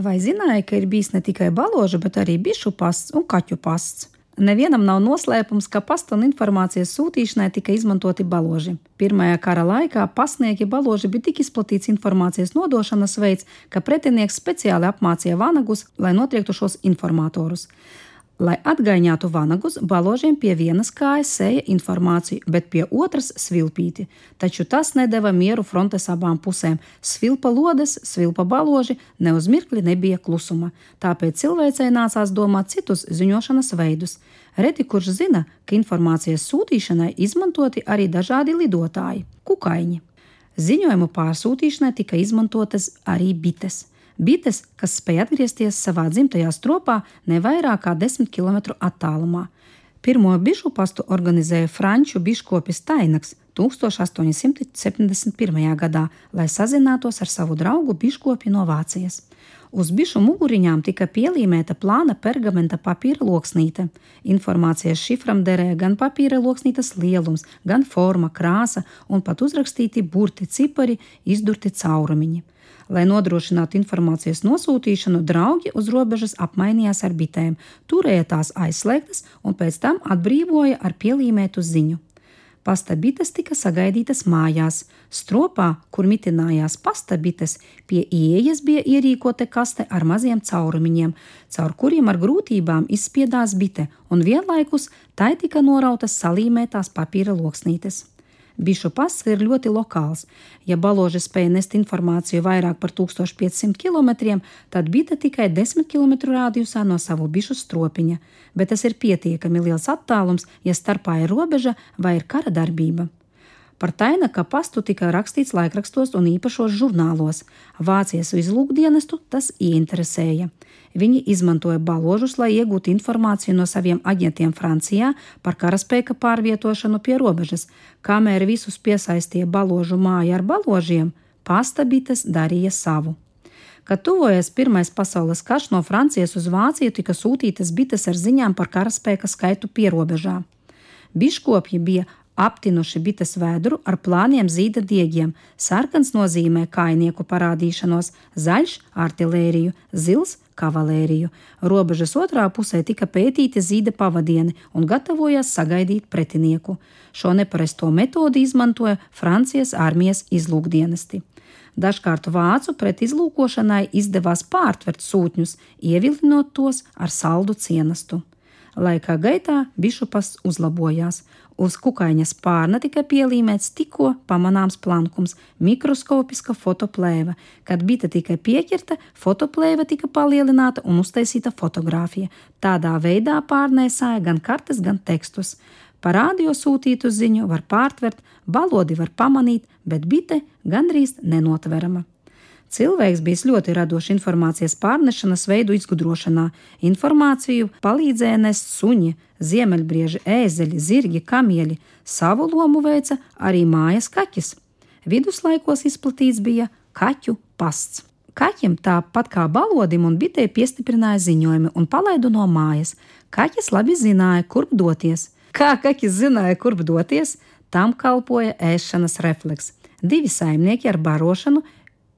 Vai zināja, ka ir bijis ne tikai baložu, bet arī bišu pasts un kaķu pasts? Nevienam nav noslēpums, ka pasta un informācijas sūtīšanai tika izmantoti baloži. Pirmajā kara laikā pasniegi baloži bija tik izplatīts informācijas nodošanas veids, ka pretinieks speciāli apmācīja vanagus, lai notriektu šos informatorus. Lai atgaiņātu vanagus, baložiem pie vienas kājas sēja informāciju, bet pie otras svilpīti. Taču tas nedeva mieru frontes abām pusēm. Svilpa lodes, svilpa baloži, ne uz mirkli nebija klusuma. Tāpēc cilvēcei nācās domāt citus ziņošanas veidus. Reti kurš zina, ka informācijas sūtīšanai izmantoti arī dažādi lidotāji - kukaiņi. Ziņojumu pārsūtīšanai tika izmantotas arī bites. Bites, kas spēja atgriezties savā dzimtajā stropā ne vairāk kā 10 km attālumā. Pirmo bišu pastu organizēja franču biškopis Tainaks 1871. gadā, lai sazinātos ar savu draugu biškopi no Vācijas. Uz bišu muguriņām tika pielīmēta plāna pergamenta papīra loksnīte. Informācijas šifram derēja gan papīra loksnītes lielums, gan forma, krāsa un pat uzrakstīti burti, cipari, izdurti caurumiņi. Lai nodrošinātu informācijas nosūtīšanu, draugi uz robežas apmainījās ar bitēm, turēja tās aizslēgtas un pēc tam atbrīvoja ar pielīmētu ziņu. Pasta bites tika sagaidītas mājās. Stropā, kur mitinājās pasta bites, pie ieejas bija ierīkota kaste ar maziem caurumiņiem, caur kuriem ar grūtībām izspiedās bite, un vienlaikus tai tika norautas salīmētās papīra loksnītes. Bišu pasts ir ļoti lokāls. Ja baloži spēja nest informāciju vairāk par 1500 km, tad bita tikai 10 km rādījusā no savu bišu stropiņa, bet tas ir pietiekami liels attālums, ja starpā ir robeža vai ir kara darbība. Par Tainaka pastu tika rakstīts laikrakstos un īpašos žurnālos. Vācijas izlūkdienestu tas ieinteresēja. Viņi izmantoja baložus, lai iegūtu informāciju no saviem aģentiem Francijā par karaspēka pārvietošanu pie robežas. Kamēr visus piesaistīja baložu māja ar baložiem, pastabites darīja savu. Kad tuvojas Pirmais pasaules karš no Francijas uz Vāciju, tika sūtītas bites ar ziņām par karaspēka skaitu pierobežā. Biškopji bija aptinuši bites vēdru ar plāniem zīda diegiem. Sarkans nozīmē kainieku parādīšanos, zaļš - artilēriju, zils - kavalēriju. Robežas otrā pusē tika pētīti zīda pavadieni un gatavojās sagaidīt pretinieku. Šo neparasto metodi izmantoja Francijas armijas izlūkdienesti. Dažkārt vācu pretizlūkošanai izdevās pārtvert sūtņus, ievilinot tos ar saldu cienastu. Laika gaitā bišupas uzlabojās. Uz kukaiņa spārna tika pielīmēts tikko pamanāms plankums, mikroskopiska fotoplēve. Kad bita tika pieķerta, fotoplēve tika palielināta un uztaisīta fotografija. Tādā veidā pārnēsāja gan kartes, gan tekstus. Par radio sūtītu ziņu var pārtvert, balodi var pamanīt, bet bite gandrīz nenotverama. Cilvēks bijis ļoti radošs informācijas pārnešanas veidu izgudrošanā. Informāciju palīdzēja nest suņi, ziemeļbrieži, ēzeļi, zirgi, kamieļi. Savu lomu veica arī mājas kaķis. Viduslaikos izplatīts bija kaķu pasts. Kaķim tāpat kā balodim un bitei piestiprināja ziņojumi un palaidu no mājas. Kaķis labi zināja, kurp doties. Kā kaķis zināja, kurp doties, tam kalpoja ēšanas refleks. Divi saimnieki ar barošanu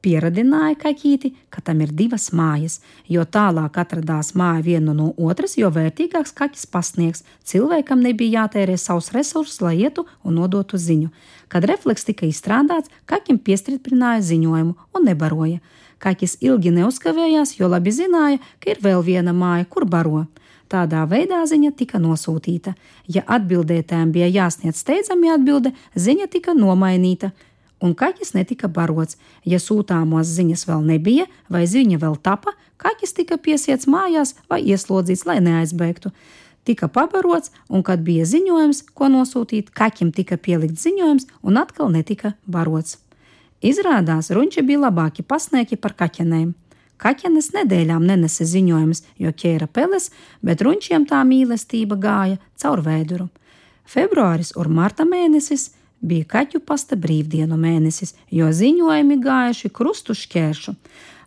pieradināja kaķīti, ka tam ir divas mājas, jo tālāk atradās māja viena no otras, jo vērtīgāks kaķis pasniegs. Cilvēkam nebija jātērē savus resursus, lai ietu un nodotu ziņu. Kad refleks tika izstrādāts, kaķim piestiprināja ziņojumu un nebaroja. Kaķis ilgi neuzkavējās, jo labi zināja, ka ir vēl viena māja, kur baro. Tādā veidā ziņa tika nosūtīta. Ja atbildētājiem bija jāsniedz steidzami atbilde, ziņa tika nomainīta un kaķis netika barots. Ja sūtāmos ziņas vēl nebija, vai ziņa vēl tapa, kaķis tika piesiets mājās vai ieslodzīts, lai neaizbēgtu. Tika pabarots, un, kad bija ziņojums, ko nosūtīt, kaķim tika pielikts ziņojums, un atkal netika barots. Izrādās, runči bija labāki pasnieki par kaķenēm. Kaķenes nedēļām nenesa ziņojumus, jo ķēra peles, bet runčiem tā mīlestība gāja caur vēduru. Februāris un marta mēnesis bija kaķu pasta brīvdienu mēnesis, jo ziņojumi gājuši krustu šķēršu.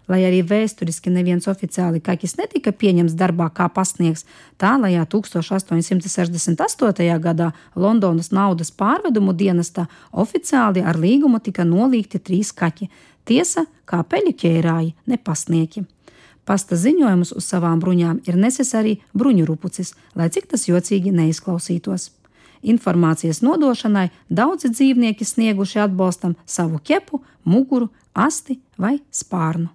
Lai arī vēsturiski neviens oficiāli kaķis netika pieņemts darbā kā pasniegs, tālajā 1868. gadā Londonas naudas pārvedumu dienestā oficiāli ar līgumu tika nolīgti trīs kaķi, tiesa kā peļu ķērāji, ne pasnieki. Pasta ziņojumus uz savām bruņām ir nesis arī bruņu rupucis, lai cik tas jocīgi neizklausītos. Informācijas nodošanai daudzi dzīvnieki snieguši atbalstam savu ķepu, muguru, asti vai spārnu.